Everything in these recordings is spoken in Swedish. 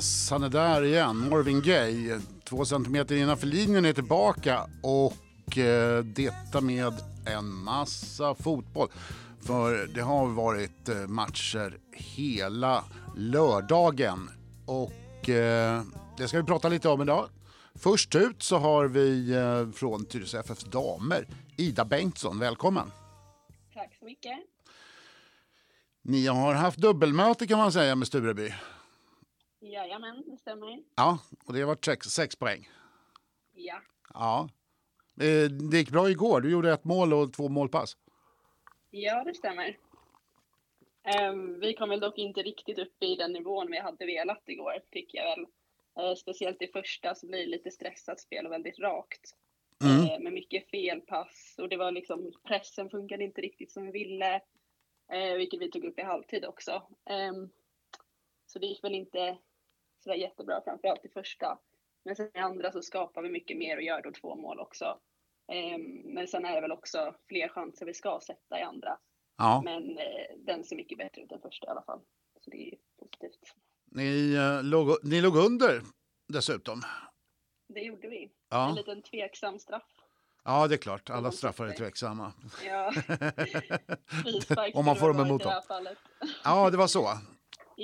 Yes, han är där igen. Marvin Gaye. Två centimeter innanför linjen är tillbaka och eh, detta med en massa fotboll. För det har varit eh, matcher hela lördagen och eh, det ska vi prata lite om idag. Först ut så har vi eh, från Tyresö FFs damer, Ida Bengtsson. Välkommen! Tack så mycket. Ni har haft dubbelmöte kan man säga med Stureby. Jajamän, det stämmer. Ja, och det varit sex, sex poäng. Ja. Ja. Eh, Det gick bra igår. Du gjorde ett mål och två målpass. Ja, det stämmer. Ehm, vi kom väl dock inte riktigt upp i den nivån vi hade velat igår, tycker jag väl. Eh, speciellt i första så blir det lite stressat spel och väldigt rakt. Mm. Eh, med mycket felpass och det var liksom, pressen funkade inte riktigt som vi ville. Vilket vi tog upp i halvtid också. Ehm, så det gick väl inte sådär jättebra, framförallt i första. Men sen i andra så skapar vi mycket mer och gör då två mål också. Ehm, men sen är det väl också fler chanser vi ska sätta i andra. Ja. Men eh, den ser mycket bättre ut än första i alla fall. Så det är positivt. Ni, eh, låg, ni låg under dessutom. Det gjorde vi. En Ja, liten tveksam straff. ja det är klart. Alla straffar är tveksamma. Ja. Om man får dem det emot det dem. Ja, det var så.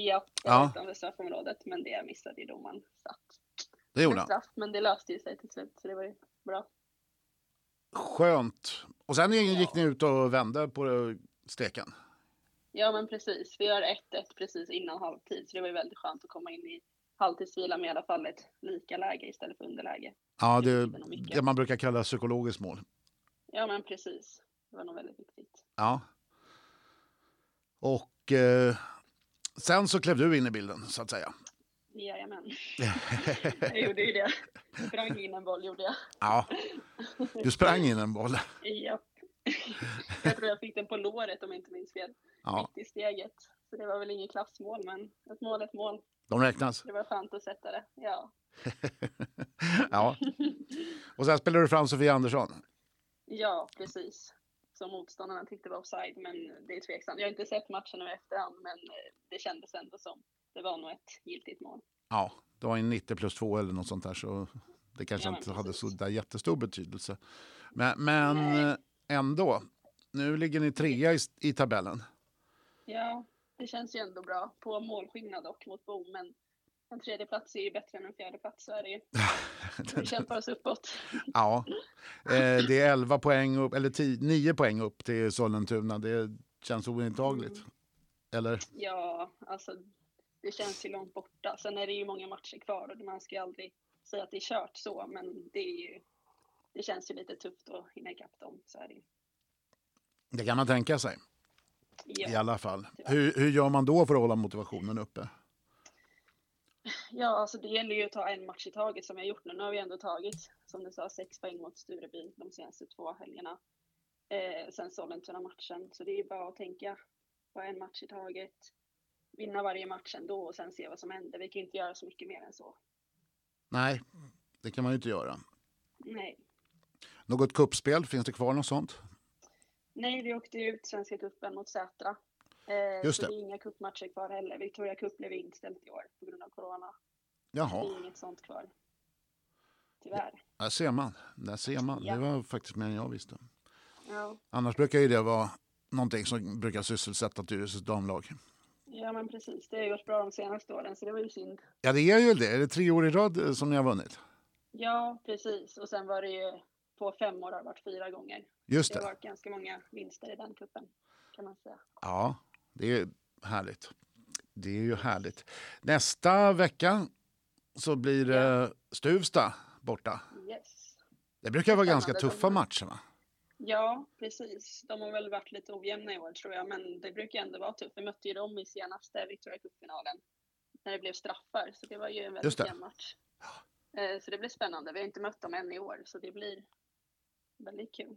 Ja, det Ja. utanför straffområdet. Men det missade ju domaren. Så Det gjorde han. straff, men det löste ju sig till slut. Så det var ju bra. Skönt. Och sen gick ni ut och vände på steken. Ja, men precis. Vi gör 1-1 precis innan halvtid. Så det var ju väldigt skönt att komma in i halvtidsvila med i alla fall ett lika läge istället för underläge. Ja, det det man brukar kalla psykologiskt mål. Ja, men precis. Det var nog väldigt viktigt. Ja. Och eh, sen så klev du in i bilden, så att säga. Jajamän. jag gjorde ju det. Sprang in en boll gjorde jag. Ja, du sprang in en boll. Ja. Jag tror jag fick den på låret om jag inte minns fel. Ja, Mitt i steget. Så det var väl inget klassmål, men ett mål är ett mål. de räknas. Det var skönt att sätta det. Ja. Ja. Och sen spelade du fram Sofia Andersson. Ja, precis. Som motståndarna tyckte var offside, men det är tveksamt. Jag har inte sett matchen nu i efterhand, men eh, det kändes ändå som det var nog ett giltigt mål. Ja, det var en 90 plus 2 eller något sånt där så det kanske Ja, inte hade så där jättestor betydelse. Men, men eh, ändå, nu ligger ni trea i, i tabellen. Ja, det känns ju ändå bra på målskillnad dock mot Bo, men en tredje plats är ju bättre än en fjärde plats, så är det ju. Vi kämpar oss uppåt. Ja, eh, det är 11 poäng upp, eller 10, 9 poäng upp till Sollentuna. Det känns ointagligt. Eller? Ja, alltså det känns ju långt borta. Sen är det ju många matcher kvar och man ska ju aldrig säga att det är kört så, men det är ju det känns ju lite tufft att hinna ikapp dem. Så är det ju. Det kan man tänka sig Ja. i alla fall. Hur, hur gör man då för att hålla motivationen uppe? Ja, alltså det gäller ju att ta en match i taget som jag gjort nu. Nu har vi ändå tagit, som du sa, sex poäng mot Stureby de senaste två helgerna. Eh, sen Sollentuna-matchen, så det är ju bara att tänka på en match i taget. Vinna varje match ändå och sen se vad som händer. Vi kan inte göra så mycket mer än så. Nej, det kan man ju inte göra. Nej. Något kuppspel, finns det kvar något sånt? Nej, vi åkte ut Svenska cupen mot Sätra. Eh, Just det. det är inga cupmatcher kvar heller. Victoria Cup blev inställt i år på grund av corona. Det Jaha, är inget sånt kvar. Tyvärr. där ser man. Där ser man. Ja. Det var faktiskt mer än jag visste. Ja, Annars brukar ju det vara någonting som brukar sysselsätta Tyresös damlag. ja men precis. Det har gått bra de senaste åren, så det var ju synd. Ja, det är ju det. Är det tre år i rad eh, som ni har vunnit? Ja, precis. Och sen var det ju på fem år har det varit fyra gånger. Just Det har det. varit ganska många vinster i den kuppen kan man säga. Ja, det är härligt. Det är ju härligt. Nästa vecka så blir det Stuvsta borta. Yes. Det brukar vara ganska tuffa matcher va? Ja, precis. De har väl varit lite ojämna i år tror jag, men det brukar ändå vara tufft. Vi mötte ju dem i senaste Victoria Cup-finalen när det blev straffar, så det var ju en väldigt jämn match. Eh, Så det blir spännande. Vi har inte mött dem än i år, så det blir väldigt kul.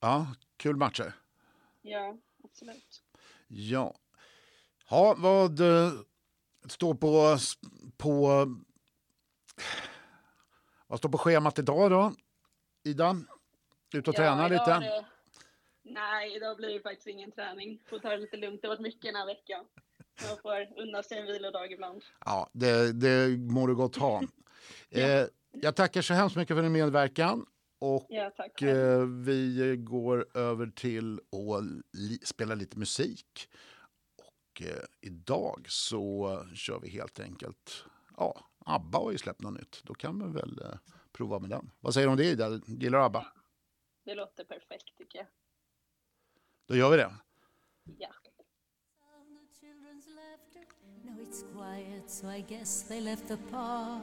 Ja, kul matcher. Ja, absolut. Ja. Ja, vad eh, står på, på vad står på schemat idag då? Ida? Ut och träna idag lite? Det... Nej, idag blir det faktiskt ingen träning. Får ta det lite lugnt. Det har varit mycket den här veckan. Man får unna sig en vilodag ibland. Ja, det, det må du gott ha. eh, jag tackar så hemskt mycket för din medverkan. Och Ja, eh, vi går över till att li- spela lite musik. Och eh, idag så kör vi helt enkelt, ja, ABBA har ju släppt något nytt. Då kan vi väl eh, prova med den. Vad säger du om det Ida? Gillar du ABBA? Det låter perfekt tycker jag. Då gör vi det. Ja. Sound of children's laughter. No, it's quiet, so I guess they left the park.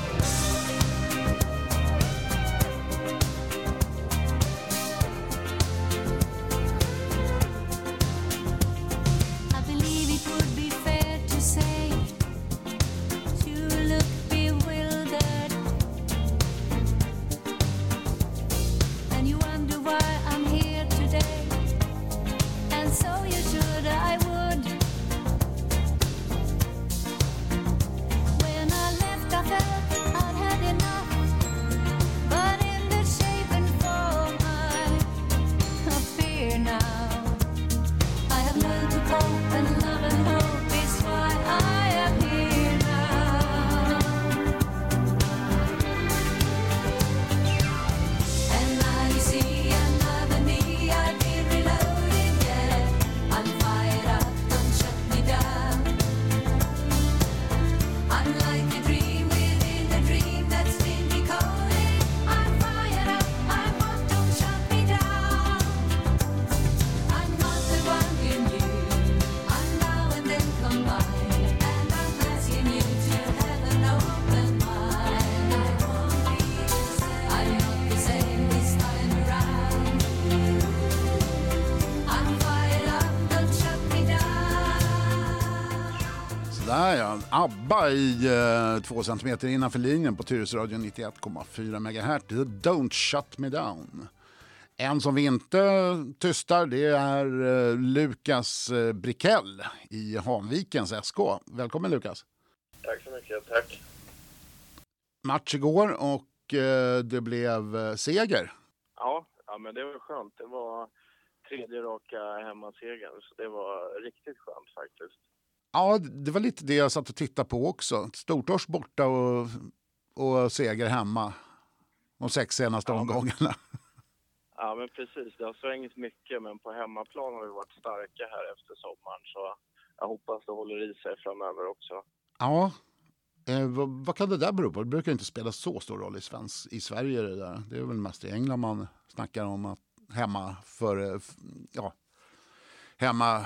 ABBA i eh, två centimeter innanför linjen på Tyresöradion 91,4 MHz. Don't shut me down. En som vi inte tystar det är eh, Lukas eh, Brikell i Hanvikens SK. Välkommen Lukas. Tack så mycket. Tack. Match igår och eh, det blev eh, seger. Ja, ja, men det var skönt. Det var tredje raka hemmasegern, så det var riktigt skönt faktiskt. Ja, det var lite det jag satt och tittade på också. Stortors borta och, och seger hemma de sex senaste Ja, omgångarna. Ja, men precis. Det har svängt mycket, men på hemmaplan har vi varit starka här efter sommaren, så jag hoppas det håller i sig framöver också. Ja, eh, vad, vad kan det där bero på? Det brukar inte spela så stor roll i, svensk, i Sverige. Det, där. det är väl mest i England man snackar om att hemma för, ja, hemma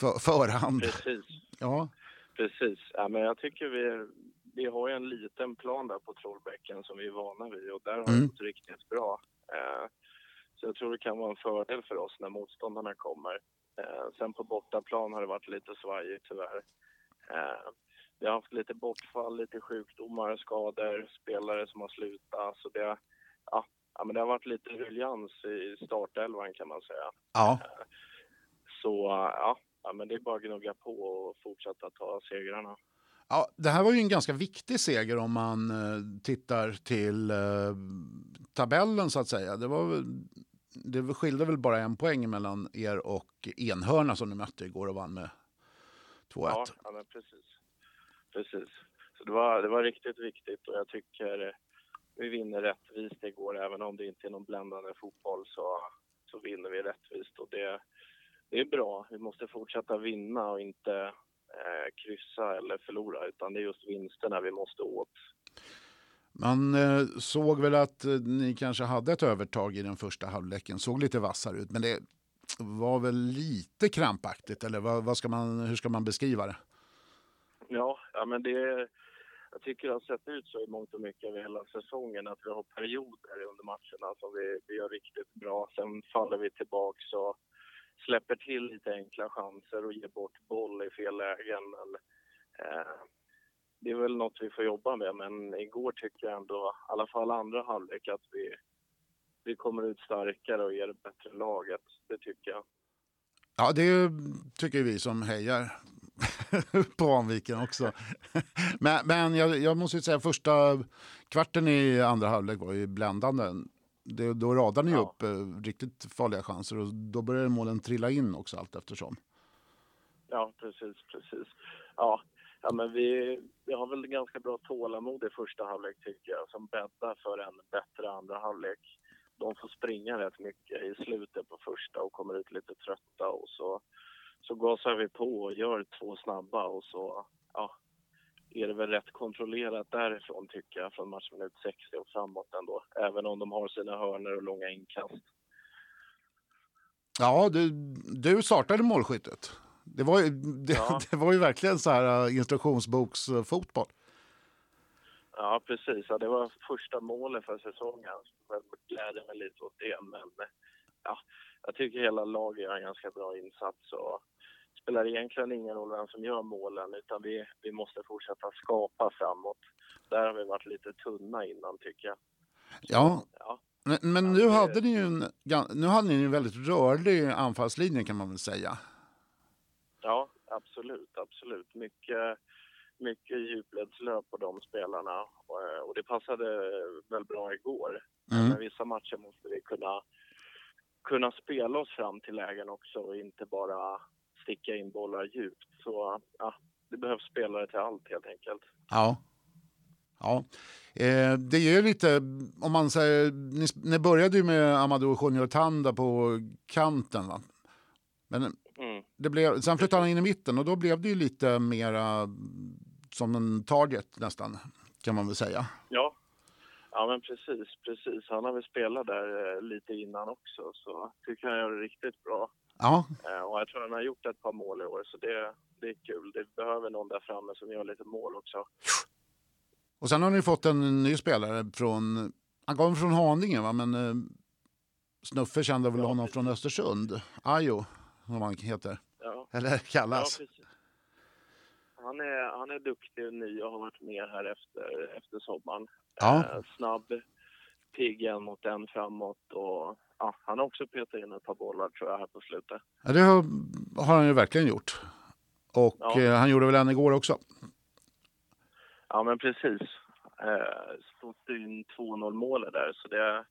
för, förhand. precis. Ja, Precis. Ja, men jag tycker vi, vi har ju en liten plan där på Trollbäcken som vi är vana vid och där har Mm. det gått riktigt bra. Eh, så jag tror det kan vara en fördel för oss när motståndarna kommer. Eh, sen på bortaplan har det varit lite svajigt tyvärr. Eh, vi har haft lite bortfall, lite sjukdomar, skador, spelare som har slutat. Så det, ja, ja, men det har varit lite ruljans i startelvan kan man säga. ja. Så ja, ja, men det är bara att gnugga på och fortsätta ta segrarna. Ja, det här var ju en ganska viktig seger om man eh, tittar till eh, tabellen så att säga. Det, var, det skilde väl bara en poäng mellan er och Enhörna som ni mötte igår och vann med 2-1. Ja, ja precis. Precis. Så det var, det var riktigt viktigt och jag tycker vi vinner rättvist igår. Även om det inte är någon bländande fotboll så, så vinner vi rättvist och det, det är bra. Vi måste fortsätta vinna och inte eh, kryssa eller förlora utan det är just vinsterna vi måste åt. Man eh, såg väl att eh, ni kanske hade ett övertag i den första halvleken, såg lite vassare ut, men det var väl lite krampaktigt, eller vad, vad ska man, hur ska man beskriva det? Ja, ja men det, jag tycker det har sett ut så i mångt och mycket över hela säsongen att vi har perioder under matcherna som vi, vi gör riktigt bra. Sen faller vi tillbaka och släpper till lite enkla chanser och ger bort boll i fel lägen. Men, eh, det är väl något vi får jobba med, men igår tycker jag ändå, i alla fall andra halvlek, att vi, vi kommer ut starkare och ger ett bättre laget. Det tycker jag. Ja, det tycker vi som hejar på Anviken också. men men jag, jag måste ju säga första kvarten i andra halvlek var ju bländande. Det, då radade ni Ja. upp eh, riktigt farliga chanser och då började målen trilla in också allt eftersom. Ja, precis, precis. Ja, ja men vi, vi har väl ganska bra tålamod i första halvlek tycker jag, som bäddar för en bättre andra halvlek. De får springa rätt mycket i slutet på första och kommer ut lite trötta och så, så gasar vi på och gör två snabba och så, ja, är det väl rätt kontrollerat därifrån tycker jag, från matchminut 60 och framåt ändå. Även om de har sina hörnor och långa inkast. Ja, du, du startade målskyttet. Det var ju, det, Ja. det var ju verkligen så här eh, instruktionsboksfotboll. Ja, precis. Ja, det var första målet för säsongen. Jag gläder mig lite åt det. Men ja, jag tycker hela laget gör en ganska bra insats. Och spelar egentligen ingen roll vem som gör målen, utan vi, vi måste fortsätta skapa framåt. Där har vi varit lite tunna innan, tycker jag. Ja, Ja, men, men nu, hade ni ju en, nu hade ni en väldigt rörlig anfallslinje kan man väl säga. ja absolut, absolut. Mycket, mycket djupledslöp på de spelarna. Och, eh, och det passade väl bra igår. Mm. Men vissa matcher måste vi kunna, kunna spela oss fram till lägen också och inte bara sticka in bollar djupt. Så ja, det behövs spelare till allt helt enkelt. Ja. ja. Eh, det är ju lite, om man säger, ni, ni började ju med Amadou Junior Tanda på kanten va? Men Mm. det blev, sen flyttade han in i mitten och då blev det ju lite mera som en target nästan, kan man väl säga. Ja. ja, men precis, precis. Han har väl spelat där eh, lite innan också så tycker han gör det riktigt bra. Ja, Eh, och jag tror han har gjort ett par mål i år så det, det är kul. Det behöver någon där framme som gör lite mål också. och sen har ni fått en ny spelare från, han kommer från Haninge va, men eh, Snuffe kände väl Ja, honom precis. från Östersund, Ajo, som han heter, Ja. eller Ja, kallas. precis. Han är, han är duktig och ny och har varit med här efter, efter sommaren. Ja. Eh, snabb, pigg en mot en framåt och ja, han har också petat in ett par bollar tror jag här på slutet. Ja, det har, har han ju verkligen gjort. Och Ja. eh, han gjorde väl en igår också. Ja men precis. Eh, stått in 2-0 målet där så det,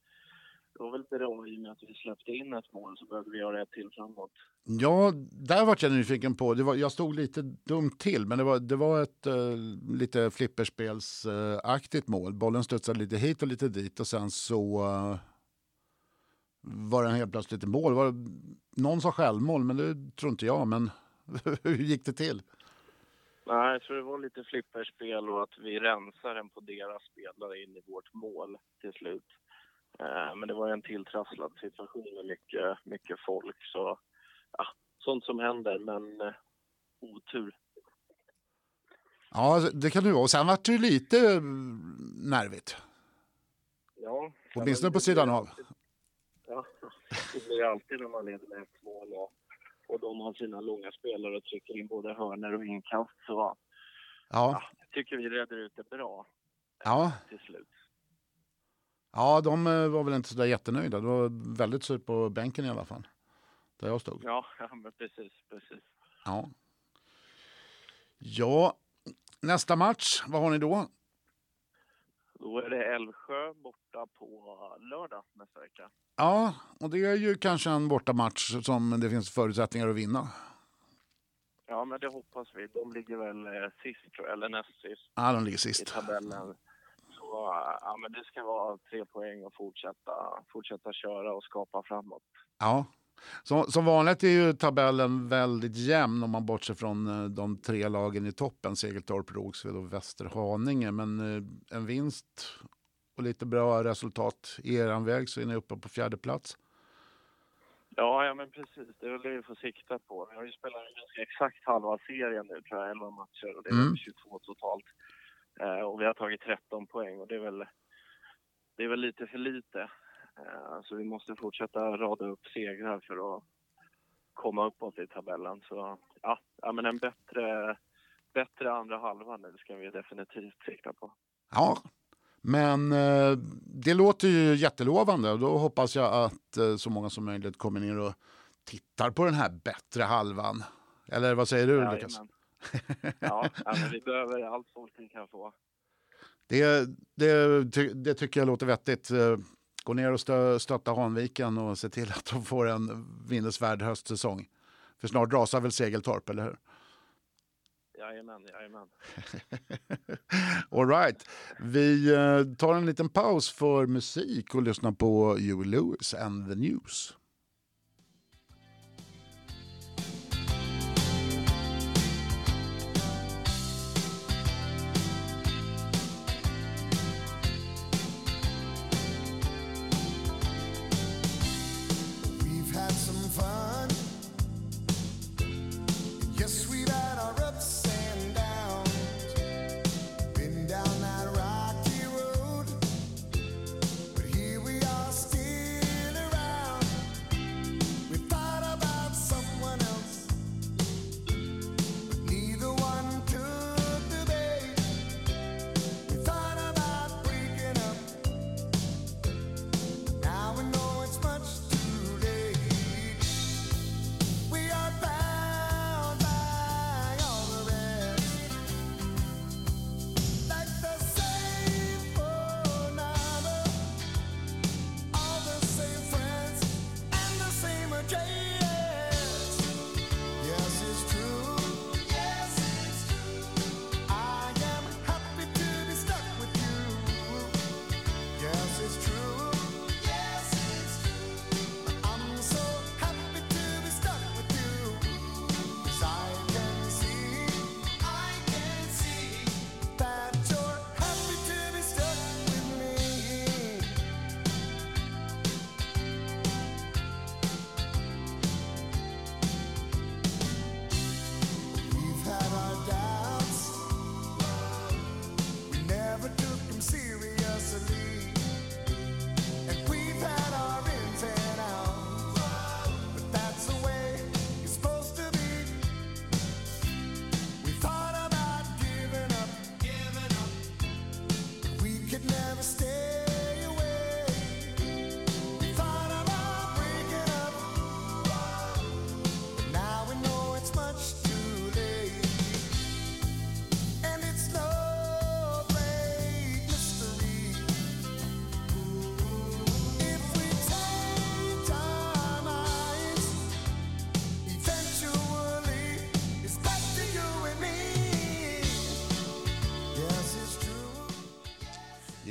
det var väl bra i och med att vi släppte in ett mål så behövde vi göra ett till framåt. Ja, där vart jag nyfiken på. Det var, jag stod lite dumt till, men det var, det var ett eh, lite flipperspelsaktigt mål. Bollen studsade lite hit och lite dit och sen så eh, var den helt plötsligt i mål. Var, någon sa självmål, men det tror inte jag. Men hur gick det till? Nej, jag tror det var lite flipperspel och att vi rensar den på deras spelare in i vårt mål till slut. Eh, Men det var en tilltrasslad situation med mycket, mycket folk. Så ja, sånt som händer, men eh, otur. Ja, det kan det vara. Och sen vart det lite eh, nervigt. Ja, Åtminstone på det sidan av. det blir alltid när man leder med ett mål och, och de har sina långa spelare och trycker in både hörnor och inkast. Så Ja, ja, tycker vi reder ut det bra ja. till slut. ja de eh, var väl inte så där jättenöjda. Det var väldigt surt på bänken i alla fall. Där jag stod. Ja, ja men precis, precis. Ja. Ja, nästa match, vad har ni då? Då är det Älvsjö borta på lördag nästa vecka. Ja, och det är ju kanske en bortamatch som det finns förutsättningar att vinna. Ja, men det hoppas vi. De ligger väl eh, sist, tror jag, eller näst sist Ja, de ligger i sist. tabellen. Så ja, men det ska vara tre poäng och fortsätta, fortsätta köra och skapa framåt. Ja. Som, som vanligt är ju tabellen väldigt jämn om man bortser från eh, de tre lagen i toppen, Segeltorp, Rågsved och Västerhaninge. Men eh, en vinst och lite bra resultat i er väg så är ni uppe på fjärde plats. Ja, ja, men precis. Det är väl det vi får sikta på. Vi har ju spelat ganska exakt halva serien nu, tror jag, 11 matcher och det är Mm. väl 22 totalt. Eh, och vi har tagit 13 poäng och det är väl, det är väl lite för lite. Eh, så vi måste fortsätta rada upp segrar för att, komma uppåt i tabellen. Så ja, ja men en bättre, bättre andra halva nu ska vi definitivt sikta på. Ja, men eh, det låter ju jättelovande och då hoppas jag att eh, så många som möjligt kommer ner och tittar på den här bättre halvan. Eller vad säger du Lukas? Ja, ja, men vi behöver allt folk vi kan få. Det, det, det tycker jag låter vettigt. Gå ner och stö, stötta Hanviken och se till att de får en minnesvärd höstsäsong. För snart rasar väl Segeltorp, eller hur? Jajamän, jajamän. All right. Vi eh, tar en liten paus för musik och lyssnar på Huey Lewis and the News.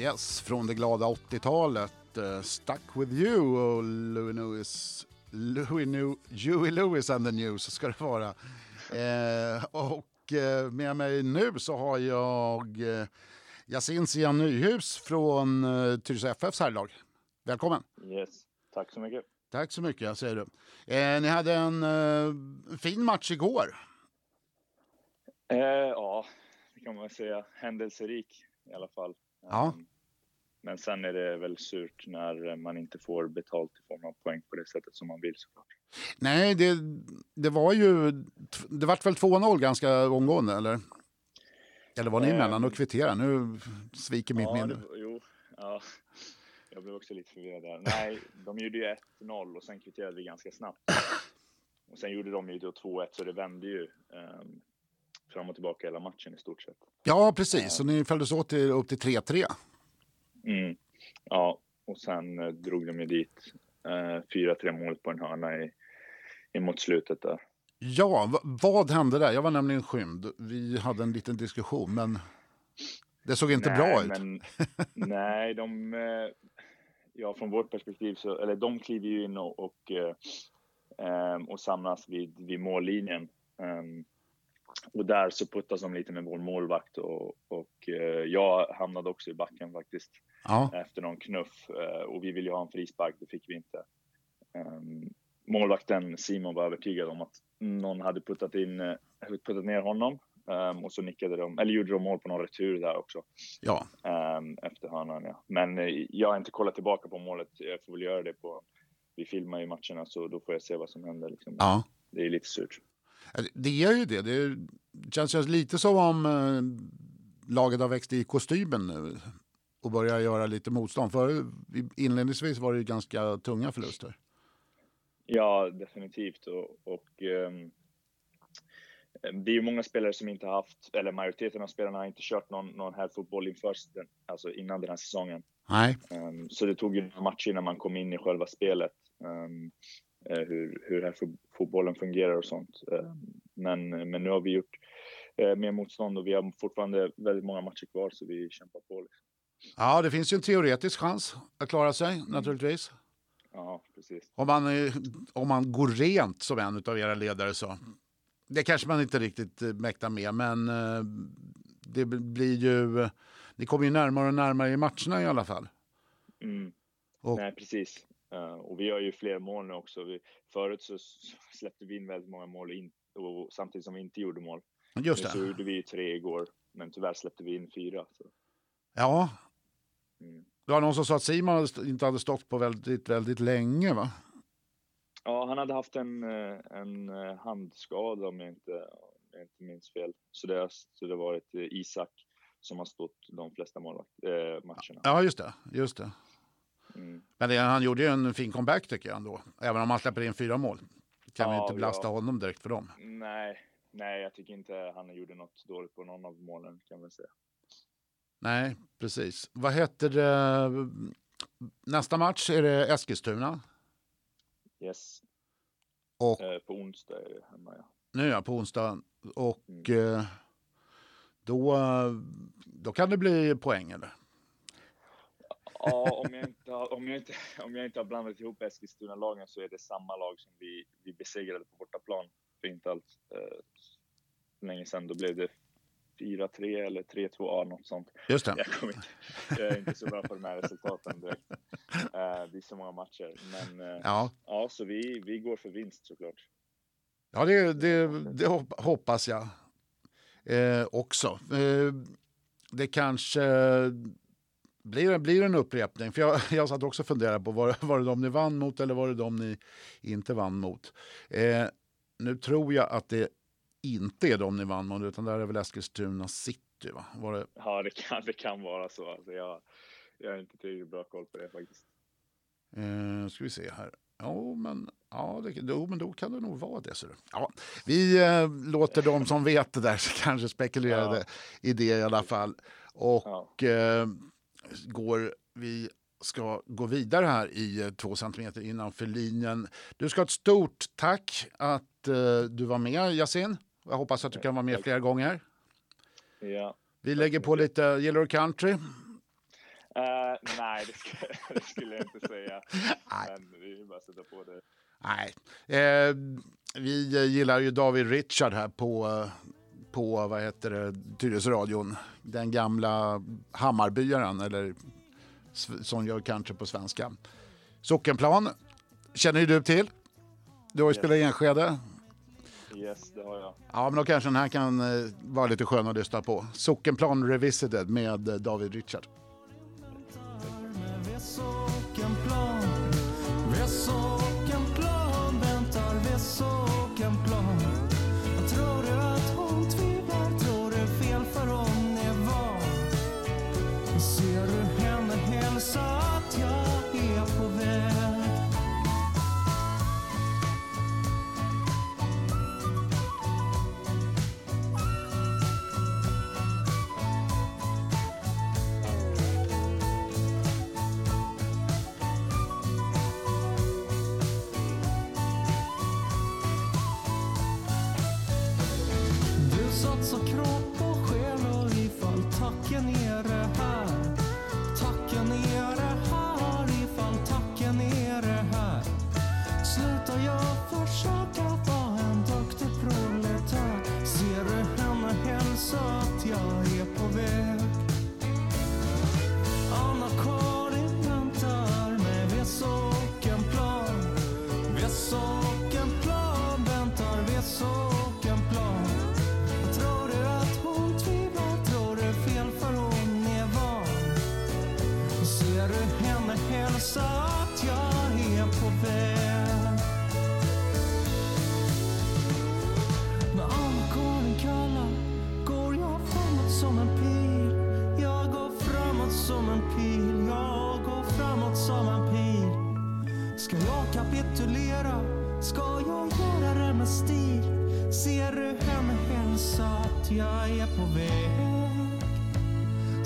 Yes, från det glada 80-talet. Uh, Stuck with you och Louis Lewis, Louis New, Huey Lewis and the News ska det vara. Eh, och eh, med mig nu så har jag eh, Yasin Sian Nyhus från eh, Tyresö FFs herrlag. Välkommen! Yes, tack så mycket. Tack så mycket, säger du. Eh, ni hade en eh, fin match igår. Eh, ja, det kan man säga. Händelserik i alla fall. Ja. Ehm, Men sen är det väl surt när man inte får betalt i form av poäng på det sättet som man vill såklart. Nej, det, det var ju... Det vart väl 2-0 ganska omgående, eller? Eller var ni Eh, emellan och kvitterade? Nu sviker mitt ja, minne. det, jo, ja. Jag blev också lite förvirrad där. Nej, de gjorde ju 1-0 och sen kvitterade vi ganska snabbt. Och sen gjorde de ju då 2-1 så det vände ju ehm, fram och tillbaka hela matchen i stort sett. Ja, precis. Så ni följdes åt till, upp till 3-3. Mm. Ja, och sen eh, drog de ju dit eh, 4-3 mål på en hörna i, i mot slutet där. Ja, vad hände där? Jag var nämligen skymd. Vi hade en liten diskussion, men det såg inte bra ut. Men, nej, de... eh, Ja, från vårt perspektiv så... Eller de kliver ju in och, och, eh, ehm, och samlas vid, vid mållinjen. Ehm, och där så puttas de lite med vår målvakt och, och eh, jag hamnade också i backen faktiskt Ja, efter någon knuff eh, och vi ville ju ha en frispark, det fick vi inte. Ehm, målvakten Simon var övertygad om att någon hade puttat, in, eh, puttat ner honom ehm, och så nickade de, eller gjorde de mål på någon retur där också ja. ehm, efter hörnan. Ja. Men eh, jag har inte kollat tillbaka på målet, jag får väl göra det på vi filmar ju matcherna så då får jag se vad som händer. Liksom. ja. det är lite surt. Ja, det- är ju det. Det känns lite som om laget har växt i kostymen nu och börjar göra lite motstånd. För inledningsvis var det ju ganska tunga förluster. Ja, definitivt. Och, och ehm, det är ju många spelare som inte har haft, eller majoriteten av spelarna har inte kört någon, någon här fotboll inför, den, alltså innan den här säsongen. Nej, Ehm, så det tog ju några matcher innan man kom in i själva spelet. eh, hur, hur här fo- fotbollen fungerar och sånt. Men, men nu har vi gjort eh, mer motstånd och vi har fortfarande väldigt många matcher kvar så vi kämpar på. Liksom. Ja, det finns ju en teoretisk chans att klara sig naturligtvis. Ja, precis. Om man, eh, om man går rent som en av era ledare så. Det kanske man inte riktigt eh, mäktar med, men eh, det blir ju... Ni kommer ju närmare och närmare i matcherna i alla fall. Mm. Och- Nej, precis. Och vi gör ju fler mål nu också. Vi, förut så släppte vi in väldigt många mål in, och samtidigt som vi inte gjorde mål. Just Nu så det. gjorde vi ju tre igår, men tyvärr släppte vi in fyra. Så. Ja, Mm. Det var någon som sa att Simon inte hade stått på väldigt, väldigt länge, va? Ja, han hade haft en, eh, en eh, handskada om jag inte, om jag inte minns fel. Så det, har- så det varit eh, Isak som har stått de flesta målvakt, eh, matcherna. Ja, just det. Just det. Mm. Men det, han gjorde ju en fin comeback tycker jag ändå. Även om han släpper in fyra mål. Kan vi Ja, inte belasta ja. honom direkt för dem. Nej, nej, jag tycker inte han gjorde något dåligt på någon av målen kan man säga. Nej, precis. Vad heter det? Nästa match är det Eskilstuna. Yes, Och eh, på onsdag är det hemma ja. nu jag på onsdag. Och Mm. eh, då, då kan det bli poäng eller? Ja, om jag inte har, om jag inte, om jag inte har blandat ihop Eskilstuna-lagen så är det samma lag som vi, vi besegrade på bortaplan för inte allt eh, länge sedan. Då blev det 4-3 eller 3-2, ja, något sånt. Just det. Jag, inte, jag är inte så bra på de här resultaten direkt. Eh, det är så många matcher. Men eh, ja. Ja, så vi, vi går för vinst såklart. ja det, det, det hop- hoppas jag eh, också. Eh, det kanske blir, blir en upprepning. För jag, jag satt också och funderade på var, var det de ni vann mot eller var det de ni inte vann mot. Eh, nu tror jag att det inte är de ni vann mot utan där är väl Eskilstuna City. Va? Var det, Ja, det kan, det kan vara så. Alltså, jag, jag har inte tillräckligt bra koll på det faktiskt. Eh, ska vi se här. Ja, men, ja, det, jo, men då kan det nog vara det. Så. Ja, vi eh, låter de som vet det där kanske spekulerade i det i alla fall. Och eh, går, vi ska gå vidare här i eh, två centimeter innanför linjen. Du ska ha ett stort tack att eh, du var med, Yasin. Jag hoppas att du kan vara med fler gånger. Ja. Vi lägger på lite Gillar du country? Eh, nej, det, skulle jag inte säga. Men ju bara sätta på det. Nej. Eh, vi gillar ju David Richard här på, på vad heter det, Tyresöradion. Den gamla Hammarbyaren, eller som gör country på svenska. Sockenplan känner ju du till. Du har ju Yes. spelat i Enskede. Yes, det har jag. Ja, men då kanske den här kan eh, vara lite skön att lyssna på. Sockenplan Revisited med eh, David Richard. klev hem hälsa att jag är på väg.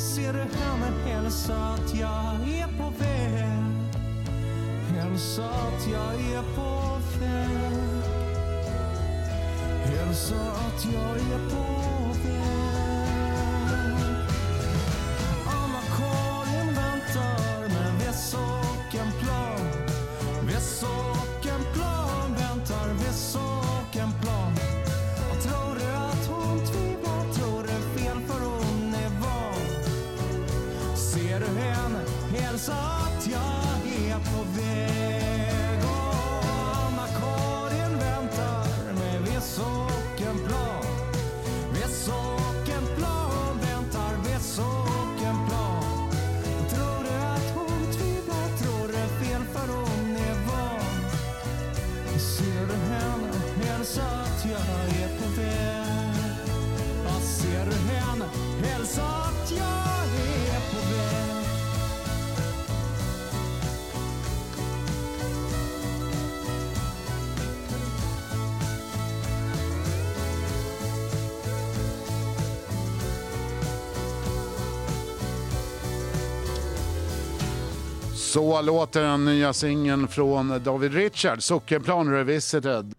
Ser du hem hälsa att jag är på väg. Hälsa att jag är på väg. Hälsa att jag är på väg. Så låter den nya singeln från David Richard, Sockenplan Revisited.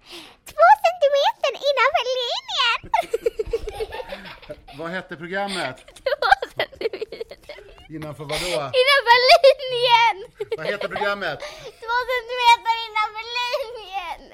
Två centimeter innanför linjen! Vad hette programmet? Två centimeter. Innanför vadå? Innanför linjen! Vad heter programmet?